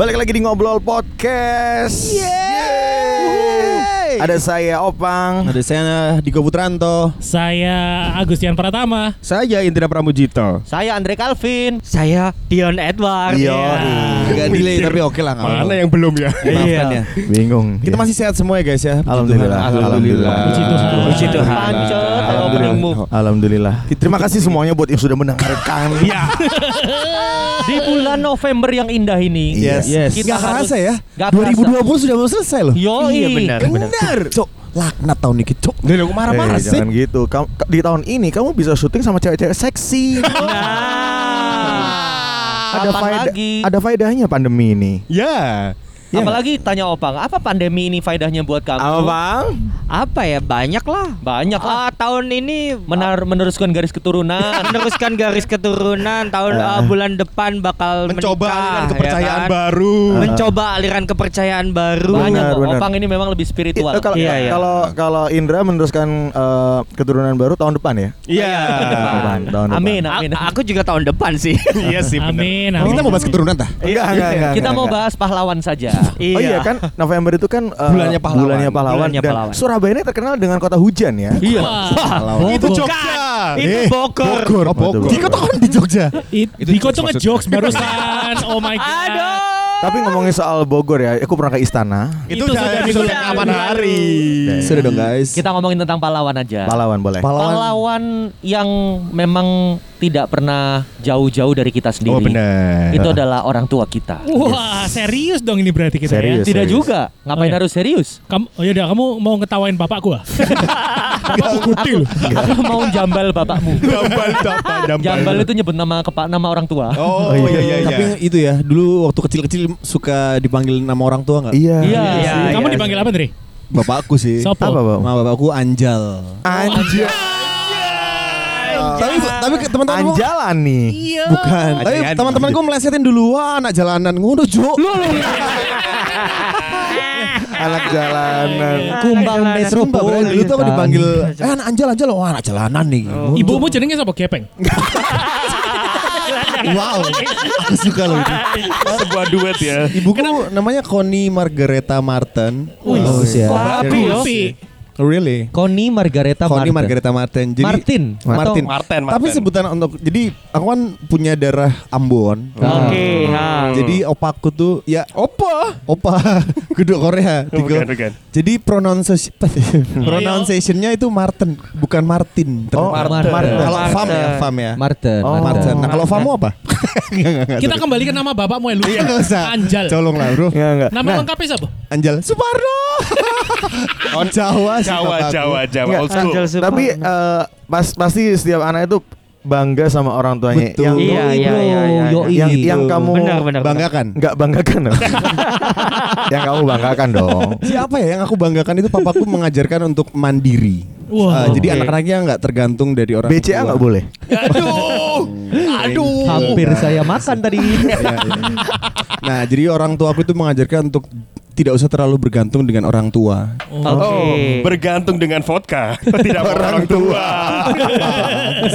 Balik lagi di Ngobrol Podcast. Ada saya Opang. Ada saya Diko Putranto. Saya Agustian Pratama. Saya Indra Pramujito. Saya Andre Calvin. Saya Dion Edward. Iya. Agak delay tapi oke lah Mana yang belum ya? Maafkan ya. Bingung. Kita masih sehat semua ya guys ya. Alhamdulillah. Alhamdulillah. Puji Tuhan. Openingmu. Alhamdulillah. Terima kasih semuanya buat yang sudah mendengarkan. Iya. Di bulan November yang indah ini. Yes. Yes. Kita Gak harus- kerasa ya. Gak 2020 sudah mau selesai loh. Yoi. Iya, benar. Benar. Cok, laknat tahun ini, Cok. Dari aku marah-marah Eh, sih. jangan gitu. Kamu, di tahun ini kamu bisa syuting sama cewek-cewek seksi. Nah. ada faedah, lagi? ada faedahnya pandemi ini. Ya. Iya Apalagi tanya Opang, apa pandemi ini faedahnya buat kamu? bang? apa ya banyak lah Banyak lah. Ah, tahun ini Menar meneruskan garis keturunan. meneruskan garis keturunan tahun ah, bulan depan bakal Mencoba menikah, aliran ya kepercayaan kan? baru. mencoba aliran kepercayaan baru Banyak Benar, benar. Opang ini memang lebih spiritual. Eh, kalau Iya, iya. kalau kalau Indra meneruskan eh, keturunan baru tahun depan ya? Iya. Tahun depan. Amin, A- amin. aku juga tahun depan sih Iya sih. Amin. Amin. kita mau bahas keturunan tah? Enggak, enggak, enggak. Kita enggak, mau enggak. bahas pahlawan saja. Oh iya kan November itu kan eh, Bulannya pahlawan. Bulannya pahlawan. Bulannya dan pahlawan. Surabaya ini terkenal dengan kota hujan ya. Iya. Wah, Itu. Jogja. itu Eh, Bogor Bogor. Oh, Bogor. Diko tuh kan di Jogja. It- Diko tuh ngejokes barusan. Oh my god. aduh Tapi ngomongin soal Bogor ya, aku pernah ke istana. Itu Itu sudah sudah minggu yang kapan hari? Sudah dong guys. Kita ngomongin tentang pahlawan aja. Pahlawan boleh. Pahlawan. Pahlawan yang memang tidak pernah jauh-jauh dari kita sendiri. Oh benar. Itu adalah orang tua kita. Wah, serius dong ini berarti kita Serius. ya. Tidak serius. juga. Ngapain Oh, iya. harus serius? Kamu oh yaudah kamu mau ngetawain bapakku ah? Bapakku kutil. Aku mau jambal bapakmu. Jambal, jambal, jambal. Jambal itu nyebut nama kepa, nama orang tua. Oh, Oh, iya iya iya. Tapi itu ya, dulu waktu kecil-kecil suka dipanggil nama orang tua nggak? Iya. Iya. Iya, Kamu iya. dipanggil apa, Dri? Bapakku sih. Sopo? Apa? Nama bapakku Anjal. Anjay. Tapi tapi ke- teman-teman gua- Anjalan nih. Iya. Bukan. Tapi teman-teman gue melesetin dulu wah anak jalanan ngono, Jo. Anak jalanan. Kumbang metropolitan. Dulu tuh aku dipanggil eh anak Anjal Anjal wah anak jalanan nih. Ibumu jenenge siapa? Gepeng. Wow. Aku suka loh itu. Sebuah duet ya. Ibuku namanya Connie Margareta Martin. Wih, Bagus ya. Tapi, tapi Really? Connie Margareta Connie Martin. Margareta Martin. Jadi Martin. Martin. Atau- Martin, Tapi Martin. sebutan untuk jadi aku kan punya darah Ambon. oke ha. Jadi opaku tuh ya Opa. opa kudu Korea. Oh, Tiga. bukan, bukan. Jadi pronunciation pronunciationnya itu Martin, bukan Martin. Oh, Martin. Martin. Kalau Martin. fam ya, fam ya. Martin. Oh. Martin. Nah, kalau famu apa? Enggak, enggak, enggak. kita kembali ke nama bapakmu ya, lu. Iya. Anjal. Colong lah, Bro. Enggak, enggak. Nama Nah, lengkapnya siapa? Anjal Suparno. Oh, Jawa sih Jawa. Jawa, Jawa. Enggak, Old school. Tapi eh, pas pasti setiap anak itu bangga sama orang tuanya Betul. yang Iya, iya, iya, iya. Yoi. yang Gitu. yang kamu benar benar banggakan. nggak banggakan yang kamu banggakan dong. Siapa ya yang aku banggakan itu papaku mengajarkan untuk mandiri. Wah. Eh, jadi anak-anaknya nggak tergantung dari orang BCA tua. nggak boleh. Aduh. Aduh. Hampir saya makan tadi. Iya, iya. Nah, jadi orang tua aku itu mengajarkan untuk tidak usah terlalu bergantung dengan orang tua. Oh, bergantung dengan vodka. Tidak orang tua.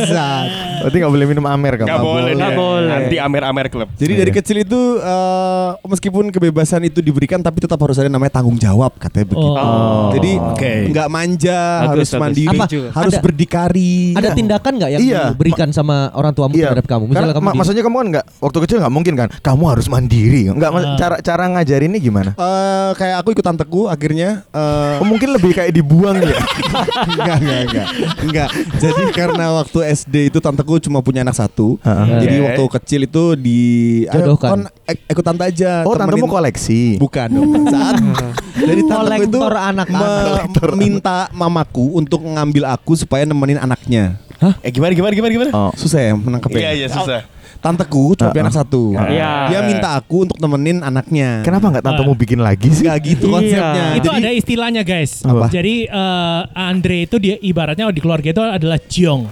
Zat. Berarti nggak boleh minum Amer kamu. Gak boleh. Nggak dia. boleh. Nanti Amer-Amer Club. Jadi dari kecil itu eh, meskipun kebebasan itu diberikan tapi tetap harus ada namanya tanggung jawab katanya begitu. Oh. Jadi Oke. nggak manja, Bagus, harus bagus. mandiri, Apa? harus Ada- berdikari. Ada tindakan nggak yang Iya. diberikan sama orang tuamu Iya. terhadap kamu? Misalnya Karena kamu ma- maksudnya kamu kan nggak waktu kecil nggak mungkin kan. Kamu harus mandiri. Nggak Ah. cara cara ngajarinnya gimana? Eh, kayak aku ikut tanteku akhirnya eh, Oh, mungkin lebih kayak dibuang ya. enggak, enggak, enggak. Enggak. Jadi karena waktu SD itu tanteku cuma punya anak satu. Heeh. Jadi Oke. waktu kecil itu di Jodohkan. kon, ik- ikut tante aja. Oh, tantemu temenin- koleksi. Bukan dong. Saat jadi tanteku itu Kolektor anak-anak. me- minta mamaku untuk ngambil aku supaya nemenin anaknya. Eh gimana gimana gimana gimana? Oh. Susah ya menangkapnya. Iya iya susah. Tanteku cuma punya anak satu. Iya. Dia minta aku untuk nemenin anaknya. Kenapa nggak tantemu bikin lagi sih? Gak gitu Iya. konsepnya. itu Jadi ada istilahnya guys. Apa? Jadi eh, Andre itu dia ibaratnya di keluarga itu adalah Jiong.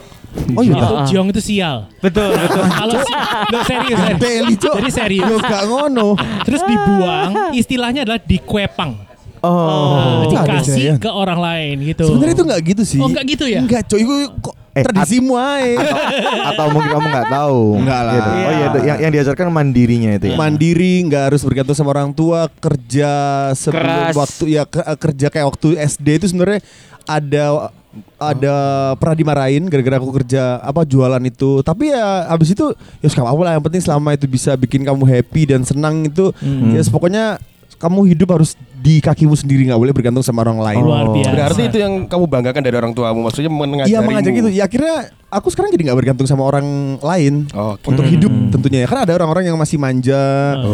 Oh iya. Itu Jiong itu sial. betul betul Kalau si- Loh, serius, Cok. Jadi serius. Lo gak ngono. Terus dibuang, istilahnya adalah dikwepang. Oh. Ada dikasih ke orang lain gitu. Sebenarnya itu nggak gitu sih. Oh, nggak gitu ya? Enggak, coy. Itu kok Eh, Tradisimu ae. atau, atau mungkin kamu nggak tahu. Enggak lah. Gitu. Oh iya, yang yang diajarkan mandirinya itu ya. Mandiri, nggak harus bergantung sama orang tua, kerja sebelum Keras. waktu ya ke- kerja kayak waktu SD itu sebenarnya ada ada pernah dimarahin gara-gara aku kerja apa jualan itu tapi ya abis itu ya suka apa lah yang penting selama itu bisa bikin kamu happy dan senang itu ya pokoknya kamu hidup harus di kakimu sendiri nggak boleh bergantung sama orang lain Luar biasa. Berarti itu yang kamu banggakan dari orang tuamu, maksudnya mengajari. Iya mengajak gitu. Ya akhirnya aku sekarang jadi nggak bergantung sama orang lain Oke. untuk hidup tentunya ya. Karena ada orang-orang yang masih manja,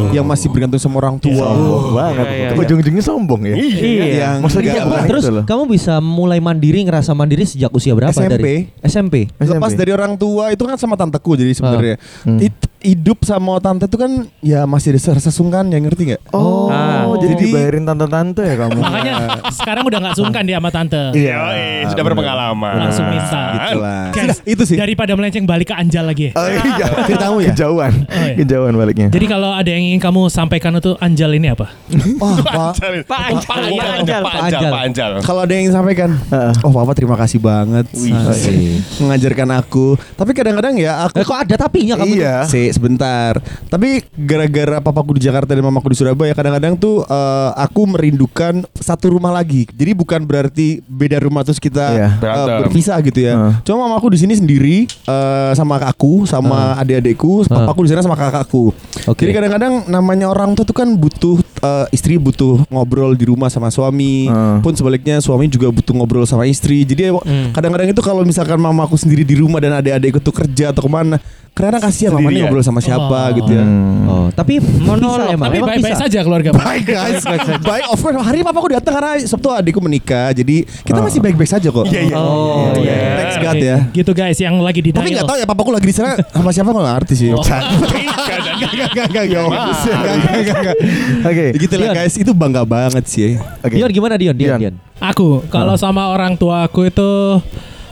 yang masih bergantung sama orang tua. Sombong banget. Iya, iya, Ujung-ujungnya sombong ya. Iya. Yang Maksudnya nggak- bukan Terus itu loh. kamu bisa mulai mandiri ngerasa mandiri sejak usia berapa SMP. dari SMP? lepas SMP. dari orang tua itu kan sama tanteku jadi sebenarnya Hmm. It- hidup sama tante itu kan ya masih ada rasa sungkan ya ngerti nggak? Oh, Ah. Jadi Jadi- dibayarin tante-tante ya kamu. Makanya sekarang udah nggak sungkan dia sama tante. Iya. Yoi, sudah berpengalaman. Langsung minta. Gitulah. Guys, itu sih. Daripada melenceng balik ke Anjal lagi. Oh iya. Ceritamu ya? Kejauhan. Oh, iya. Kejauhan baliknya. Jadi kalau ada yang ingin kamu sampaikan itu Anjal ini apa? Wah, Pak. Pak Anjal, Pak Anjal. Pak Anjal, Pak Anjal. Kalau ada yang ingin sampaikan, Heeh. oh papa terima kasih banget mengajarkan aku. Tapi kadang-kadang ya aku Eh, kok ada tapinya kamu? Iya. Si sebentar. Tapi gara-gara papaku di Jakarta dan mamaku di Surabaya, kadang-kadang tuh eh, aku merindukan satu rumah lagi. Jadi bukan berarti beda rumah terus kita Iya. eh, Berantem. berpisah gitu ya. Heeh. Cuma mamaku di sini sendiri eh, sama aku, sama adik-adikku, papaku di sana sama kakakku. Oke. Jadi kadang-kadang namanya orang tua tuh kan butuh eh, istri butuh ngobrol di rumah sama suami, Heeh. pun sebaliknya suami juga butuh ngobrol sama istri. Jadi ya, kadang-kadang itu kalau misalkan mamaku sendiri di rumah dan adik-adikku tuh kerja atau ke mana, kadang kasih ya mamanya Sendirian. ngobrol sama siapa Oh. gitu ya. Oh, tapi Monolog. bisa emang. Tapi baik-baik saja keluarga. Baik guys, baik of course hari ini papaku datang karena Sabtu adikku menikah, jadi kita masih baik-baik saja kok. Iya, iya. Oh, Iya, iya. Thanks God Oke, ya. Gitu guys yang lagi di Tapi nggak tahu ya papaku lagi di sana sama siapa nggak ngerti sih. Oh. Oke. Gitu lah guys, itu bangga banget sih. Oke. Dion gimana Dion? Dion, Dion. Dion. Aku kalau sama orang tua aku itu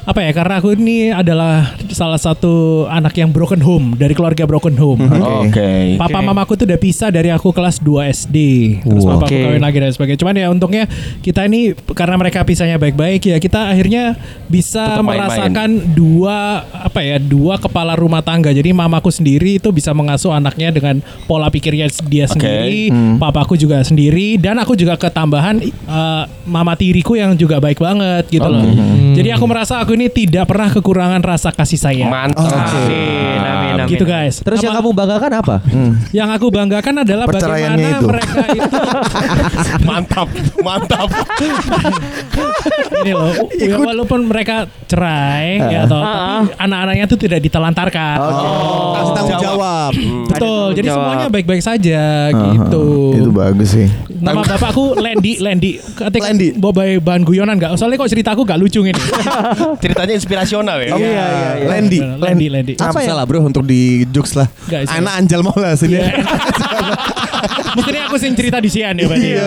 apa ya karena aku ini adalah salah satu anak yang broken home dari keluarga broken home. Oke. Papa mamaku tuh udah pisah dari aku kelas 2 SD. Terus Wow. papa aku Oke. kawin lagi dan sebagainya. Cuman ya untungnya kita ini karena mereka pisahnya baik-baik ya kita akhirnya bisa Tetap merasakan dua apa ya dua kepala rumah tangga. Jadi mamaku sendiri itu bisa mengasuh anaknya dengan pola pikirnya dia Oke. sendiri, papaku juga sendiri dan aku juga ketambahan eh, mama tiriku yang juga baik banget gitu loh. Jadi aku merasa aku ini tidak pernah kekurangan rasa kasih sayang. Mantap. Amin, amin, amin. Gitu guys. Terus yang kamu banggakan apa? yang aku banggakan adalah bagaimana itu. mereka itu Mantap. Mantap. ini loh ya, walaupun mereka cerai ya toh, tapi anak-anaknya tuh tidak ditelantarkan. Kasih tanggung jawab. Betul. Ada Jadi jawab. semuanya baik-baik saja Aha, gitu. Itu bagus sih. Nama bapakku Lendi, Lendi. Ketik Lendi. Bobai bahan guyonan enggak? Soalnya kok ceritaku gak lucu ini. Ceritanya inspirasional ya. Iya, iya, iya. Lendi. Lendi, Lendi. Apa salah bro untuk di jokes lah. Bisa. Anak anjal mau lah sini. Iya. Mestinya aku sing cerita di Sian ya berarti. Iya.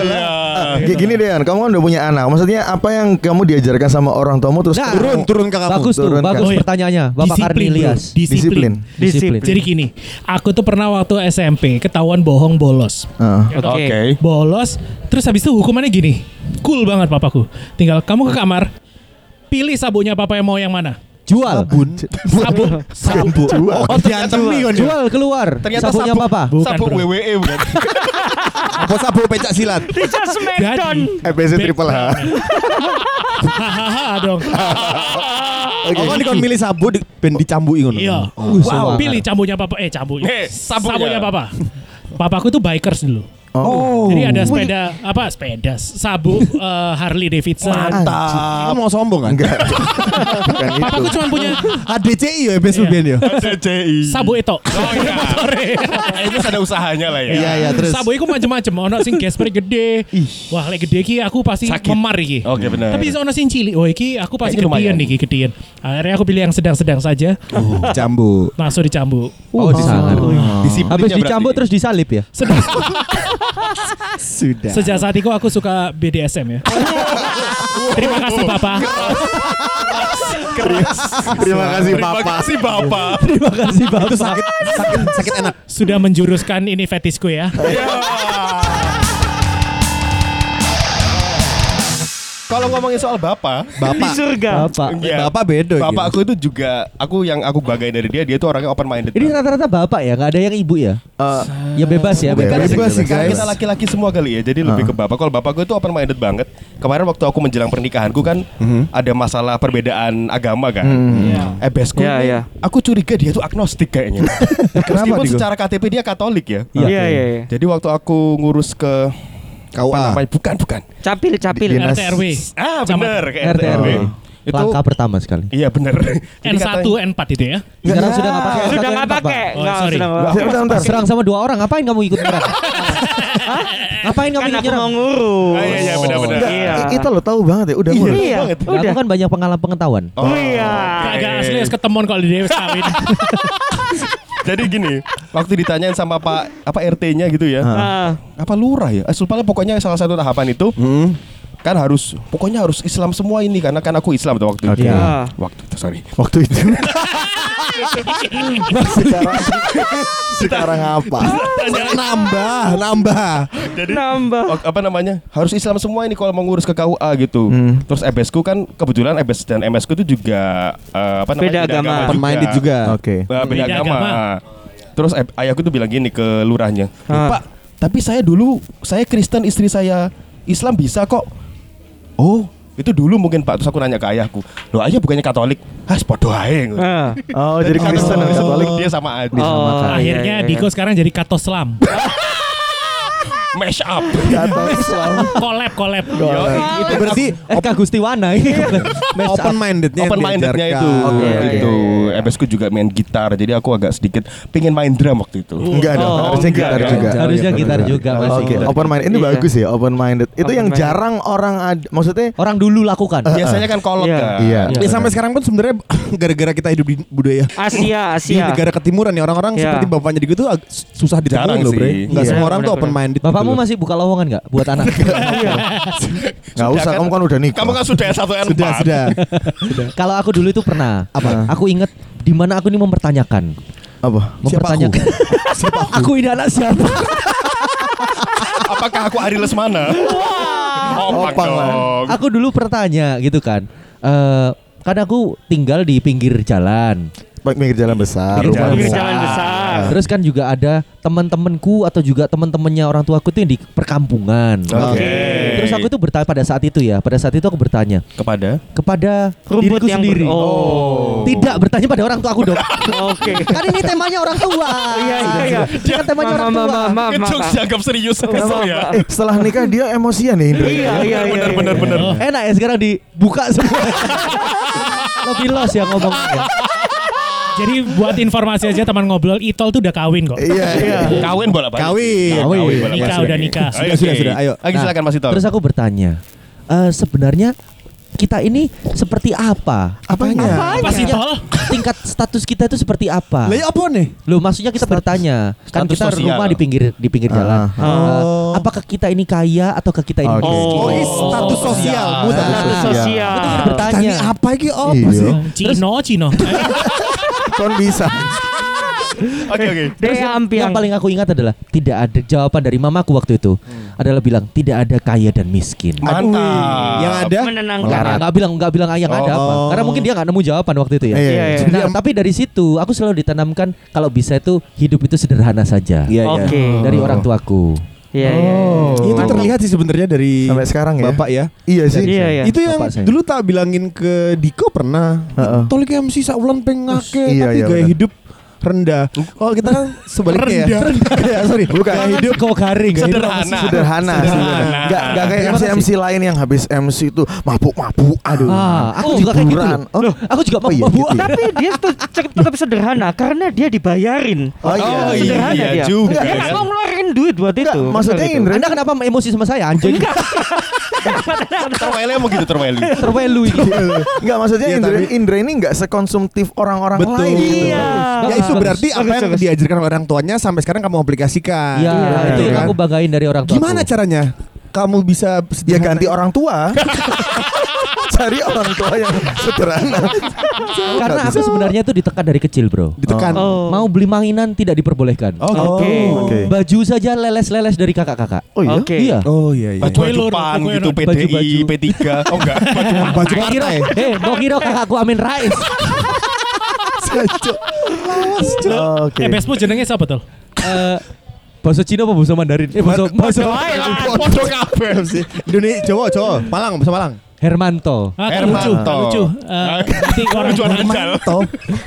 Kayak gini deh, kamu kan udah punya anak. Maksudnya apa yang kamu diajarkan sama orang tuamu terus Nah, Turun, turun ke kamu. Bagus tuh, turun bagus kan. Oh, iya. pertanyaannya. Bapak Disiplin, Karnilias. bro. Disiplin. Disiplin. Jadi gini, aku tuh pernah waktu SMP ketahuan bohong bolos. Heeh. Oke. Bolos, terus habis itu hukumannya gini. Cool banget papaku. Tinggal kamu ke kamar, pilih sabunnya papa yang mau yang mana. Jual. Sabun. Sabun, sabun. Oh, diantem nih kan. Jual keluar. Ternyata Sabunnya sabun- apa? Bukan, Sabuk bro. WWE bukan? Apa sabun pecak silat? Richard Smackdown. EPC triple H. Hahaha dong. Oh, kan dikon milih sabun di, ben dicambui ngono. Iya. Wow. Pilih cambunya papa. Eh cambu. Eh, sabunnya. Sabunnya papa. Papaku tuh bikers dulu. Oh. Jadi ada sepeda apa sepeda sabu eh, Harley Davidson. Kamu mau sombong kan? Enggak. Bukan itu. Papaku cuma punya ADCI ya best Iya. ya. CCI. sabu itu. Oh iya. Itu ada usahanya lah ya. Iya iya terus. Sabu iku macem-macem, ono sing gesper gede. Wah, lek gede iki aku pasti Sakit. memar iki. Oke benar. Tapi ono sing cilik, oh iki aku pasti gedean iki, gedean. Akhirnya aku pilih yang sedang-sedang saja, Cambu. langsung dicambuk. Oh, sangat. Disiplinnya Habis berarti. dicambuk terus disalip ya? Sedang, Sudah. sejak saat itu aku suka BDSM ya. Terima kasih Bapak. Terima kasih Terima Papa. kasih Bapak. Terima kasih Bapak. sakit sakit sakit enak. Sudah menjuruskan ini fetisku ya. Kalau ngomongin soal bapak, Di Bapak. surga. Bapak. Iya. Bapak beda. gitu. Bapak aku itu juga aku yang aku banggain dari dia, dia itu orangnya open minded. Ini rata-rata bapak ya, nggak ada yang ibu ya? Eh, Ya bebas ya, Bebas. bebas. Bebas sih guys. kita laki-laki semua kali ya, jadi lebih ke bapak. Kalau bapak gue itu open minded banget. Kemarin waktu aku menjelang pernikahanku kan ada masalah perbedaan agama kan. Eh besku, Iya, ini iya. aku curiga dia tuh agnostik kayaknya. Meskipun Diko? secara KTP dia Katolik ya. Iya, iya, iya. Jadi waktu aku ngurus ke KUA. namanya? Bukan, bukan. Capil, capil. Dinas- RT RW. Ah, Sama- bener kayak RT RT. RW. Itu Langkah pertama sekali. Iya bener. Jadi N1 katanya- N4 itu ya. Sekarang sudah nggak pakai. Sudah nggak pakai. Oh, Nggak, sorry. sudah. Serang sama dua orang, ngapain kamu ikut nyerang? Hah? Ngapain kamu Kan ikut aku nyerang? mau ngurus. Ah, iya, iya, benar-benar. Iya. Itu lo tahu banget ya, udah Iya, ngurus. Iya, banget. Aku udah. kan banyak pengalaman pengetahuan. Oh. Iya. Kagak asli harus ketemuan kalau di Dewas kawin. Jadi gini, waktu ditanyain sama Pak apa RT-nya gitu ya. Ah. Apa lurah ya? Eh, pokoknya salah satu tahapan itu Hmm. kan harus pokoknya harus Islam semua ini karena kan aku Islam tuh waktu itu. Oke. Iya. Waktu itu sorry. Waktu itu. sekarang sekarang apa? nambah, nambah. Jadi Nambah. apa namanya? Harus Islam semua ini kalau mau ngurus ke KUA gitu. Hmm. Terus EBS ku kan kebetulan EBS dan MS ku itu juga eh, apa namanya? Beda agama. Open minded juga. Oke. Eh, beda, Beda agama. agama. Terus eh, ayahku tuh bilang gini ke lurahnya, Ah. Pak, tapi saya dulu saya Kristen istri saya Islam bisa kok. Oh, itu dulu mungkin Pak. Terus aku nanya ke ayahku, lo ayah bukannya Katolik? Hah, podo ae. Ah. Oh, jadi Kristen dan Katolik dia sama aja. Oh, Akhirnya iya, iya, Diko sekarang jadi katoslam. Mash up. Collab, collab. Itu berarti Eka Gustiwana ini. open mindednya Open mindednya itu, Iya, itu. EBS ku juga main gitar, jadi aku agak sedikit pengen main drum waktu itu. Enggak dong, Oh, harusnya gitar enggak. juga. Harusnya gitar juga. Oke, open minded ini Iya. bagus ya, open minded. Itu yang jarang orang maksudnya Orang dulu lakukan. Biasanya kan kolot Iya. kan. Iya. Ya sampai sekarang pun sebenarnya gara-gara kita hidup di budaya Asia, di Asia. negara ketimuran ya orang-orang Iya. seperti bapaknya ag- susah ditemuin loh, Bre. Enggak Iya, semua orang tuh open minded. Bapakmu masih buka lowongan nggak buat anak? nggak usah, kamu kan udah nikah. Kamu kan sudah S1 N4. sudah, sudah. Kalau aku dulu itu pernah. Apa? Aku inget di mana aku ini mempertanyakan. apa? Siapa aku? Mempertanyakan. aku ini anak siapa? Apakah aku Ari Lesmana? Opang Opang lah. dong. aku dulu bertanya gitu kan. Eh kan aku tinggal di pinggir jalan. Pinggir jalan besar, Pinggir rumah jalan Pinggir besar. jalan besar. Terus kan juga ada teman-temanku atau juga teman-temannya orang tuaku tuh yang di perkampungan. Oke. Terus aku tuh bertanya pada saat itu ya, pada saat itu aku bertanya kepada kepada Rumput diriku yang sendiri. ber- Oh. Tidak bertanya pada orang tua aku dong. Oke. kan ini temanya orang tua. Iya, iya, iya. Ini kan temanya orang tua. maaf, maaf, Itu maaf. dianggap serius kesel ya. Eh, setelah nikah dia emosian ya Indra. Iya, iya, iya. Bener iya. bener bener. Enak ya sekarang dibuka semua. Lebih los ya ngomongnya. Jadi buat informasi aja teman ngobrol, Itol tuh udah kawin kok. Iya, iya. Kawin bola balik. Kawin. Kawin bola Nikah, balik. udah nikah. Ayo, Sudah, sudah, sudah. Ayo. Lagi Nah, silakan Mas Ito. Terus aku bertanya, eh, sebenarnya kita ini seperti apa? Apanya? Apa sih Maksudnya, Tol? Tingkat status kita itu seperti apa? Lah ya apa nih? Loh maksudnya kita bertanya Kan status kita sosial. rumah di pinggir di pinggir jalan Ah. Eh, Oh. Apakah kita ini kaya Ataukah kita ini miskin Oh, ini status Oh. sosialmu Status tadi. Status sosial. sosial. Tadi bertanya apa iki apa Iya. sih? Cino, Cino. Kon bisa. Oke oke. Dia yang, yang paling aku ingat adalah Tidak ada jawaban dari mamaku waktu itu Adalah bilang Tidak ada kaya dan miskin Mantap. Yang ada menenangkan. Nggak bilang nggak bilang yang ada apa Oh. Karena mungkin dia nggak nemu jawaban waktu itu ya Iya, Iya, iya. Nah, tapi dari situ aku selalu ditanamkan kalau bisa itu hidup itu sederhana saja. Iya, iya. Oke. Dari orang tuaku. Iya, iya. Oh. Itu terlihat sih sebenarnya dari Sampai sekarang ya? Bapak ya. Iya sih. Iya, iya. Itu yang Bapak saya. dulu tak bilangin ke Diko pernah. Heeh. Tolik MC saulan pengake Iya, tapi iya, gaya benar. hidup rendah. Kalau kita kan sebaliknya ya. Rendah. ya, sorry. Bukan. Gaya hidup kok garing Sederhana. Sederhana. Enggak enggak kayak MC. MC lain yang habis MC itu mabuk-mabuk. Aduh. Ah, aku juga kayak gitu. hiburan. Loh. Aku juga Oh, iya, mau gitu ya. Tapi dia tetap sederhana karena dia dibayarin. Oh iya. Oh Sederhana iya dia. juga. Dia nggak mau ngeluarin duit buat Enggak, itu. maksudnya Gitu. Indra Anda kenapa emosi sama saya anjing? Terweli emang gitu terweli. Terwelu ini. Enggak maksudnya Iya, Indra, Indra ini enggak sekonsumtif orang-orang lain. gitu. Iya. Ya itu berarti apa yang bagus. diajarkan oleh orang tuanya sampai sekarang kamu aplikasikan. Iya, itu Iya yang kan? aku banggain dari orang tua. Gimana caranya? Kamu bisa Ya ganti orang tua. Cari orang tua yang sederhana. Karena aku sebenarnya itu ditekan dari kecil, Bro. Ditekan. Oh. Mau beli mainan tidak diperbolehkan. Oh, Oke. Oke. Baju saja leles-leles dari kakak-kakak. Oh iya. Oke. Iya. Oh iya iya. Baju Jepang kue gitu. PDI, Baju-baju. P3. Oh enggak, baju Baju partai. eh, mau kira kakakku Amin Rais. Oke. Eh Bespo jenenge siapa tuh? Eh, bahasa Cina apa bahasa Mandarin? Eh, bahasa bahasa Podo kabeh sih. Indonesia Jawa Jawa Malang bahasa Malang. Hermanto. Ah, Hermanto. lucu, lucu. Eh, nanti orang Lucu orang- anjal.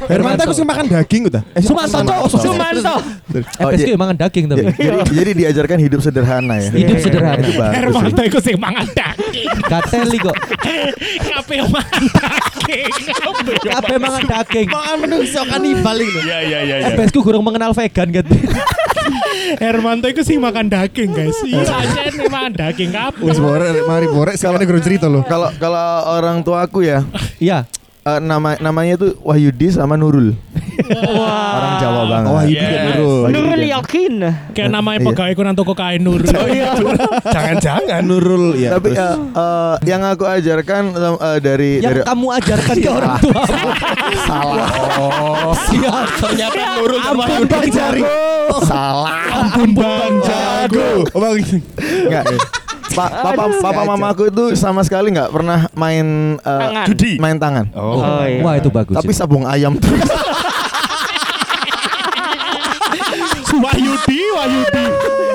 Hermanto aku sih makan daging udah. Eh Sumanto. Sumanto. Eh, PSK mangan daging tapi. jadi, jadi diajarkan hidup sederhana ya. Hidup sederhana. Itu bagus. Hermanto iku sing mangan daging. Gateli kok. Kabeh mangan daging. Kabeh mangan daging. Makan menungso kanibal itu. Iya iya iya Eh, iya. PSK kurang mengenal vegan kan. Hermanto iku sing makan daging, guys. Iya, aja nih makan daging kabeh. Wis bore mari bore sekalian guru cerita loh. Kalau kalau orang tua aku ya Iya. eh, nama namanya tuh Wahyudi sama Nurul. Orang Jawa banget. Oh, itu Yes. kan Nurul. Nurul yakin. Kayak namanya Iya. pegawai kunang toko kain nur. Jangan-jangan Nurul ya. Tapi eh, eh, yang aku ajakan eh, dari Yang dari kamu ajarkan ke orang tua. salah Siap. ternyata Nurul sama Ampun Bang Jago. salah Ampun Bang Jago. Oh, Bang. Enggak. Pa- papa papa mamaku itu sama sekali nggak pernah main Tangan. Judi. main tangan. Oh. Oh, iya. Wah itu bagus. Tapi sabung ayam tuh. Wahyudi, Wahyudi.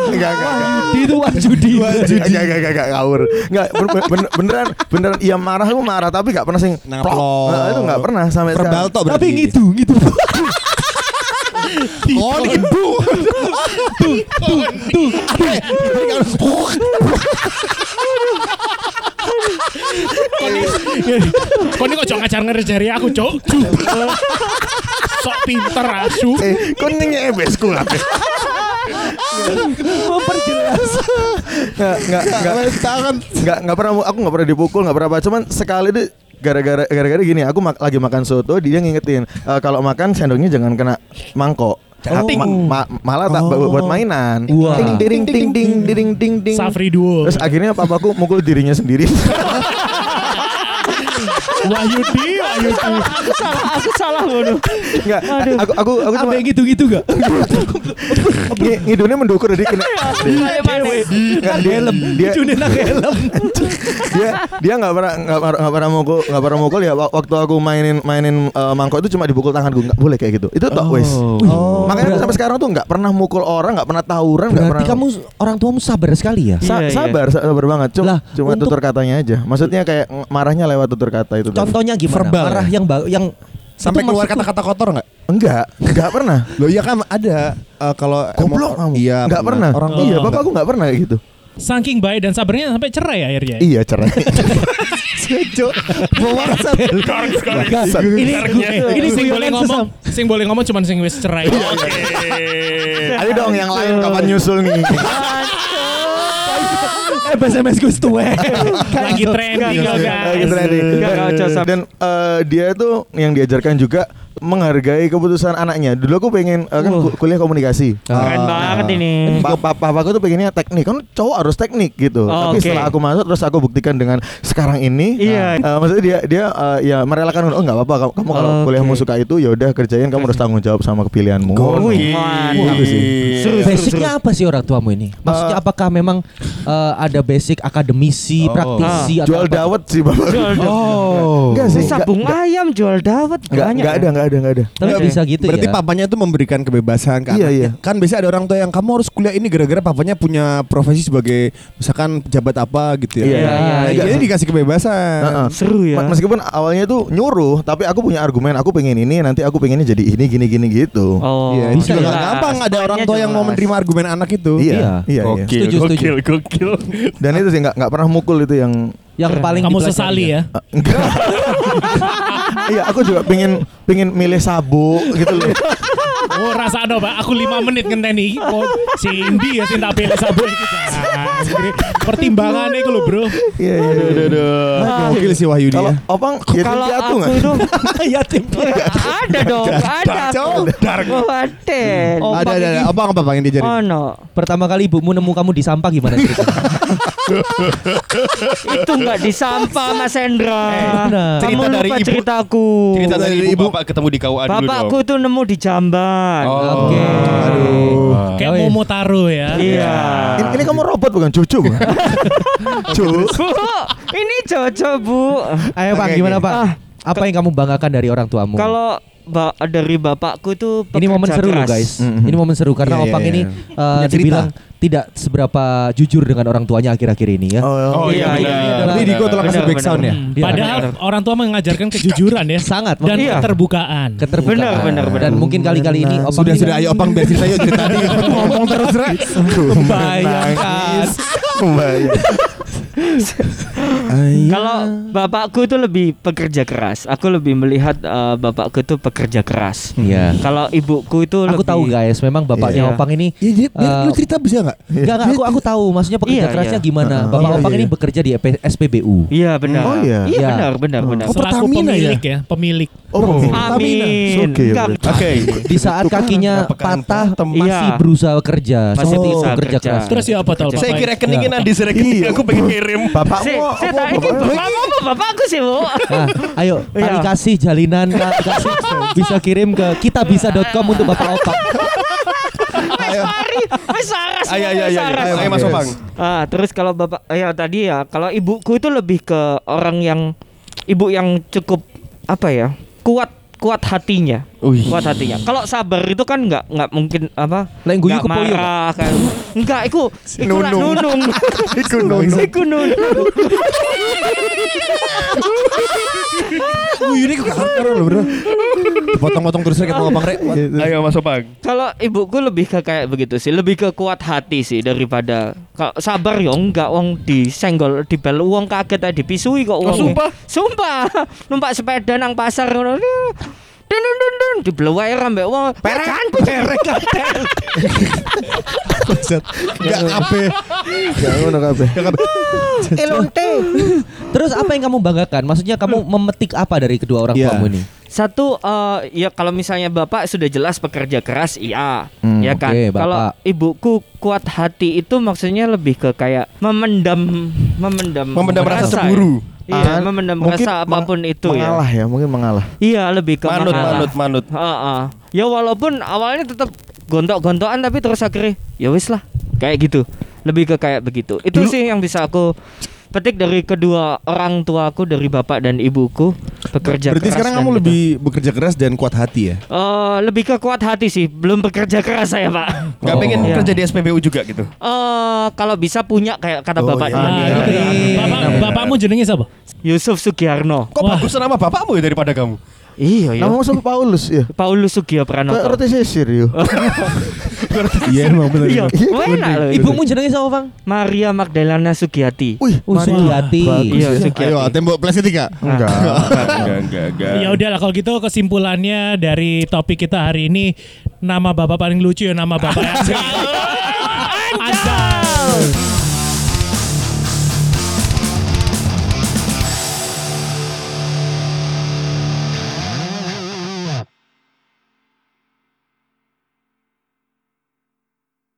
Enggak enggak enggak. itu wajudi. Enggak enggak enggak enggak ngawur. Enggak ben- ben- beneran beneran iya marah aku marah tapi enggak pernah sing plok. Nah, itu enggak pernah sampai Verbal sekarang. tok. Tapi gitu, gitu. Oh, Kau ini kok jangan ngajar ngajari aku, Cok. Sok pinter asu. Eh, kok nyenyak ebesku lah. Memperjelas. Enggak enggak enggak tangan. enggak enggak pernah aku enggak pernah dipukul, enggak pernah apa. Cuman sekali itu gara-gara gara-gara gini, aku mak- lagi makan soto, dia ngingetin "Eh, kalau makan sendoknya jangan kena mangkok. Oh. Ma- ma- malah tak buat, buat mainan. Wah. Ting ding ding ding ding ding ding. Safri duo. Terus akhirnya papaku mukul dirinya sendiri. Wahyudi, Wahyudi. Salah aku salah ngono. Enggak, aku aku aku cuma gitu-gitu gak? ngi- ngidungnya mendukur jadi kena. Ayo mana? Enggak dia dia Cune nak helm. dia dia nggak pernah nggak pernah pernah mukul nggak pernah mukul ya wak- waktu aku mainin mainin eh, mangkok itu cuma dipukul tanganku nggak boleh kayak gitu itu tok wes makanya aku sampai sekarang tuh nggak pernah mukul orang nggak pernah tawuran nggak Berarti pernah kamu orang tuamu sabar sekali ya? Sa- Iya, iya. sabar sa- sabar banget cuma cuma tutur katanya aja maksudnya kayak marahnya lewat tutur kata itu tadi. Contohnya gimana? Verbal Marah ya? yang yang Sampai keluar kata-kata kotor enggak? enggak enggak pernah Loh iya kan ada eh, kalau goblok kamu Iya, nggak pernah, Orang tua iya enggak. bapakku nggak pernah kayak gitu Saking baik dan sabarnya sampai cerai akhirnya. iya cerai Cuk. Bawa rasa. Enggak, ini ini sing boleh guyonan ngomong, sing boleh ngomong cuman sing wis cerai. ayo dong yang lain kapan nyusul nih SMS Gus tuwe. Lagi trending Lagi guys. trending. Enggak, enggak, Dan- eh, dia tuh yang diajarkan juga menghargai keputusan anaknya. Dulu aku pengen eh, kan ku- kuliah komunikasi. Keren banget ini. Pa pa papaku tuh pengennya teknik kan cowok harus teknik gitu. Oh, Tapi oke. setelah aku masuk terus aku buktikan dengan sekarang ini. Iya. eh, maksudnya dia dia eh, ya merelakan oh nggak apa-apa kamu, kamu kalau Oke. kuliahmu suka itu ya udah kerjain kamu harus tanggung jawab sama kepilihanmu. Sih. Seru, Basicnya apa sih orang tuamu ini? Maksudnya Eh, apakah memang eh, ada basic akademisi, Oh. praktisi atau Jual dawet sih bapak. Jual dawet. Oh. Enggak sih. Sabung ayam jual dawet enggak banyak. enggak ada enggak ada enggak ada. Tapi Oke. bisa gitu Berarti ya. papanya itu memberikan kebebasan ke Iya, iya. Kan biasanya ada orang tua yang kamu harus kuliah ini gara-gara papanya punya profesi sebagai misalkan pejabat apa gitu ya. Iya, iya, Nah, iya. Jadi dikasih kebebasan. Heeh. Seru ya. Meskipun awalnya tuh nyuruh, tapi aku punya argumen. Aku pengen ini, nanti aku pengennya jadi ini, gini, gini, gitu. Oh, Iya, itu Bisa juga ya. nggak gampang ada orang tua yang mau menerima argumen anak itu. Iya, Iya. iya, iya. Setuju, setuju. gokil. Dan itu sih nggak nggak pernah mukul itu yang Yang paling Kamu sesali ya. eh, enggak. iya, aku juga pengen pengen milih sabuk gitu loh. Oh rasa ada pak, aku lima menit ngenteni oh, si Indi ya sing tak pilih sabun iki. Jangan. Pertimbangan itu loh bro. Iya, iya, iya, iya. Ah, Gokil sih Wahyudi Kalau ya. opang ya Kalau piatu aku nggak? itu Yatim ada dong, ada. aku. Oh, ada. Ada ada ada. Apa apa yang? Oh no. Pertama kali ibumu nemu kamu di sampah gimana ceritanya? itu nggak disampah Mas Hendra. Kamu Cerita lupa dari ibu. ceritaku. Cerita dari Dari ibu bapak ketemu di KUA dulu Bapakku dong. tuh nemu di jamban. Oh. Oke. Aduh. Kayak Oh, iya. Momotaro ya. Iya. Ini, ini kamu robot bukan cucu bukan? Cu. Bu, ini cocok bu. Ayo Pak, gimana. Pak? Ah. Apa yang kamu banggakan dari orang tuamu? Kalau ba dari bapakku tuh ini momen seru loh guys. Mhm. Ini momen seru karena Iya, iya, Opang iya. ini uh, dibilang tidak seberapa jujur dengan orang tuanya akhir-akhir ini ya. Oh iya Iya, benar. iya, Berarti Diko telah kasih Benar, background ya. benar. Dia Padahal benar. orang tua mengajarkan kejujuran ya. Sangat dan Iya. keterbukaan. keterbukaan. Benar, benar, benar. Dan mungkin kali-kali ini Opang Sudah ini sudah ayo Opang biar cerita yuk cerita tadi ngomong terus Rek. Bayangkan. Bayang. Kalau bapakku itu lebih pekerja keras. Aku lebih melihat eh, bapakku itu pekerja keras. Iya. Kalau ibuku itu Aku lebih tahu guys, memang bapaknya Iya. Opang ini Ya jadi biar eh, lu cerita bisa enggak? Enggak, enggak, aku aku tahu maksudnya pekerja Iya, kerasnya iya. gimana. Heeh. Bapak Oh, iya, Opang iya. ini bekerja di SPBU. Iya benar. Oh, iya. Iya Iya. benar benar benar. Oh, Selaku Pertamina pemilik ya, pemilik. Oh, Amin. Oke. Di saat kakinya patah masih Iya. berusaha kerja. Masih berusaha pekerja kerja. keras. Terus ya apa tau? Saya kira rekeningin Andi rekening aku pengen kirim. Bapakmu Saya, saya apa? tak ini bapakmu? bapakmu apa bapakku sih bu. Nah, ayo Iya. kami kasih jalinan Kak, kasih bisa kirim ke kitabisa.com untuk Bapak waras. Ayo ayo wes ayo. waras. Ayo Ayo, Mas. Opang. Ah, terus kalau bapak ya tadi ya, kalau ibuku itu lebih ke orang yang ibu yang cukup apa ya? kuat kuat hatinya. Kuat hatinya. Kalau sabar itu kan nggak nggak mungkin apa? Guyu nggak marah kan. Enggak, iku iku lah Nunung. nunung. Iku nunung. Iku nunung. Ini kok karo loh bro. Potong-potong terus Rek mau Opang Rek. Ayo Mas Opang. Kalau ibuku lebih ke kayak begitu sih, lebih ke kuat hati sih daripada kalau sabar ya enggak wong disenggol dibel wong kaget aja dipisui kok wong. sumpah? Sumpah. Numpak sepeda nang pasar ngono. Dun dun dun dun dibelewai ambek wong. Perekan perek Enggak ape. Gak ngono kabeh. Elonte. Terus apa yang kamu banggakan? Maksudnya kamu memetik apa dari kedua orang Iya. tuamu ini? Satu eh, ya kalau misalnya bapak sudah jelas pekerja keras iya Hmm, ya kan. Bapak. kalau ibuku kuat hati itu maksudnya lebih ke kayak memendam memendam Memendam rasa ya. cemburu. Iya, Ah, memendam mungkin rasa meng- apa pun itu ya. mengalah ya. mungkin mengalah. Iya, lebih ke Manut mengalah. manut manut. Heeh. Ya walaupun awalnya tetap gontok-gontokan tapi terus akhirnya ya wis lah. Kayak gitu. Lebih ke kayak begitu. Itu Dulu- sih yang bisa aku petik dari kedua orang tuaku dari bapak dan ibuku pekerja Berarti keras sekarang kamu gitu. lebih bekerja keras dan kuat hati ya? Eh, lebih ke kuat hati sih, belum bekerja keras saya, Pak. Gak pengen Iya. kerja di SPBU juga gitu. Eh, kalau bisa punya kayak kata Oh, bapak iya. tadi. Ah, Iya. Iya. Bapak, bapakmu jenenge siapa? Yusuf Sugiarno. Kok Wah. bagus nama bapakmu ya daripada kamu? Iya, iya. Namamu sama Paulus ya. Paulus Kayak Sugiyopranoto. roti sisir yo. Iya emang benar. Iya, enak loh. Ibumu jenenge siapa, Bang? Maria Magdalena Sugiyati. Wih, Oh, Sugiyati. bagus Iya, ya. Sugiyati. Ayo tembok plastika. Enggak. Enggak enggak enggak. Ya udahlah kalau gitu kesimpulannya dari topik kita hari ini nama bapak paling lucu ya nama bapak. Anda.